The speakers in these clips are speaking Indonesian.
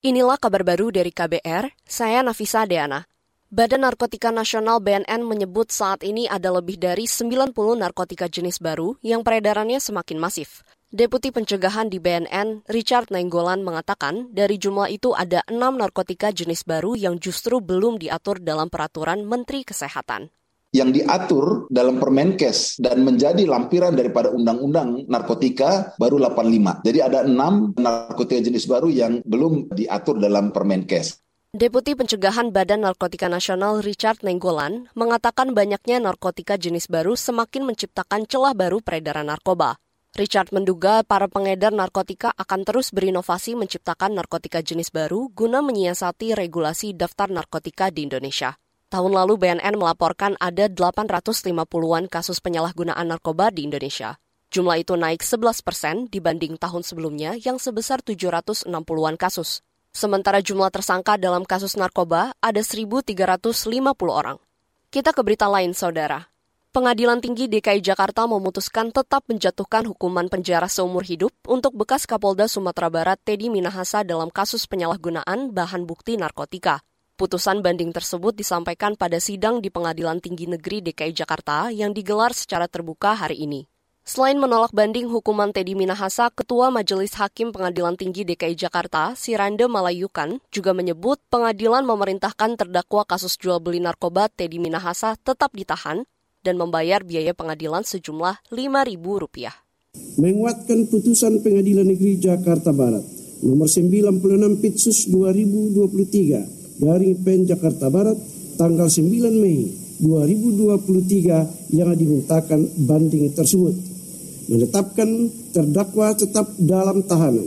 Inilah kabar baru dari KBR, saya Nafisa Deana. Badan Narkotika Nasional BNN menyebut saat ini ada lebih dari 90 narkotika jenis baru yang peredarannya semakin masif. Deputi Pencegahan di BNN, Richard Nainggolan mengatakan dari jumlah itu ada enam narkotika jenis baru yang justru belum diatur dalam peraturan Menteri Kesehatan yang diatur dalam Permenkes dan menjadi lampiran daripada Undang-Undang Narkotika baru 85. Jadi ada enam narkotika jenis baru yang belum diatur dalam Permenkes. Deputi Pencegahan Badan Narkotika Nasional Richard Nenggolan mengatakan banyaknya narkotika jenis baru semakin menciptakan celah baru peredaran narkoba. Richard menduga para pengedar narkotika akan terus berinovasi menciptakan narkotika jenis baru guna menyiasati regulasi daftar narkotika di Indonesia. Tahun lalu BNN melaporkan ada 850-an kasus penyalahgunaan narkoba di Indonesia. Jumlah itu naik 11 persen dibanding tahun sebelumnya yang sebesar 760-an kasus. Sementara jumlah tersangka dalam kasus narkoba ada 1.350 orang. Kita ke berita lain, Saudara. Pengadilan Tinggi DKI Jakarta memutuskan tetap menjatuhkan hukuman penjara seumur hidup untuk bekas Kapolda Sumatera Barat Teddy Minahasa dalam kasus penyalahgunaan bahan bukti narkotika. Putusan banding tersebut disampaikan pada sidang di Pengadilan Tinggi Negeri DKI Jakarta yang digelar secara terbuka hari ini. Selain menolak banding hukuman Teddy Minahasa, Ketua Majelis Hakim Pengadilan Tinggi DKI Jakarta, Sirande Malayukan, juga menyebut pengadilan memerintahkan terdakwa kasus jual beli narkoba Teddy Minahasa tetap ditahan dan membayar biaya pengadilan sejumlah Rp5.000. Menguatkan putusan Pengadilan Negeri Jakarta Barat nomor 96 Pitsus 2023 dari PEN Jakarta Barat tanggal 9 Mei 2023 yang dimintakan banding tersebut. Menetapkan terdakwa tetap dalam tahanan.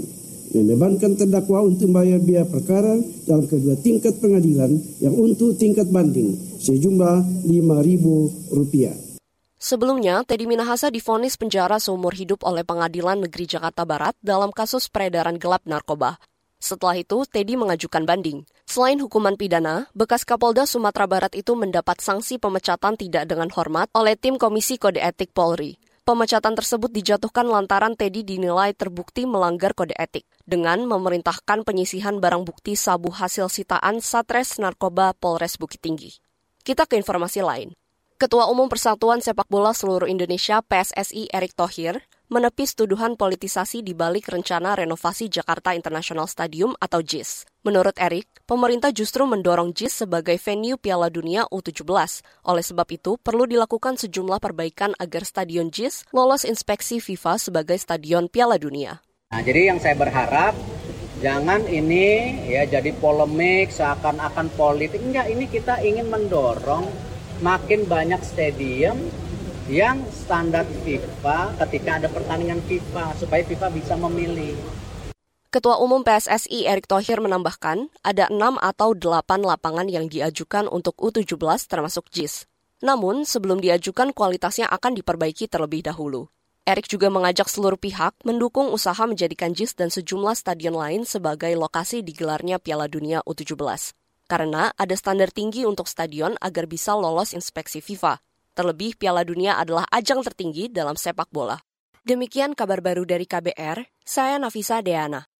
Membebankan terdakwa untuk membayar biaya perkara dalam kedua tingkat pengadilan yang untuk tingkat banding sejumlah Rp5.000. Sebelumnya, Teddy Minahasa difonis penjara seumur hidup oleh Pengadilan Negeri Jakarta Barat dalam kasus peredaran gelap narkoba. Setelah itu, Teddy mengajukan banding. Selain hukuman pidana, bekas Kapolda Sumatera Barat itu mendapat sanksi pemecatan tidak dengan hormat oleh tim Komisi Kode Etik Polri. Pemecatan tersebut dijatuhkan lantaran Teddy dinilai terbukti melanggar kode etik dengan memerintahkan penyisihan barang bukti sabu hasil sitaan Satres Narkoba Polres Bukit Tinggi. Kita ke informasi lain. Ketua Umum Persatuan Sepak Bola Seluruh Indonesia PSSI Erick Thohir menepis tuduhan politisasi di balik rencana renovasi Jakarta International Stadium atau JIS. Menurut Erik, pemerintah justru mendorong JIS sebagai venue Piala Dunia U17. Oleh sebab itu, perlu dilakukan sejumlah perbaikan agar Stadion JIS lolos inspeksi FIFA sebagai Stadion Piala Dunia. Nah, jadi yang saya berharap jangan ini ya jadi polemik seakan-akan politik. Enggak, ini kita ingin mendorong makin banyak stadium yang standar FIFA ketika ada pertandingan FIFA supaya FIFA bisa memilih. Ketua Umum PSSI Erick Thohir menambahkan, ada 6 atau 8 lapangan yang diajukan untuk U17 termasuk JIS. Namun, sebelum diajukan kualitasnya akan diperbaiki terlebih dahulu. Erick juga mengajak seluruh pihak mendukung usaha menjadikan JIS dan sejumlah stadion lain sebagai lokasi digelarnya Piala Dunia U17. Karena ada standar tinggi untuk stadion agar bisa lolos inspeksi FIFA. Terlebih Piala Dunia adalah ajang tertinggi dalam sepak bola. Demikian kabar baru dari KBR, saya Nafisa Deana.